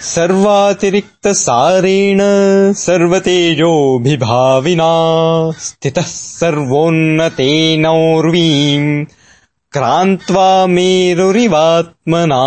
सर्वातिरिक्तसारेण सर्वतेजोभिभाविना स्थितः सर्वोन्नतेनौर्वीम् क्रान्त्वा मेरुरिवात्मना।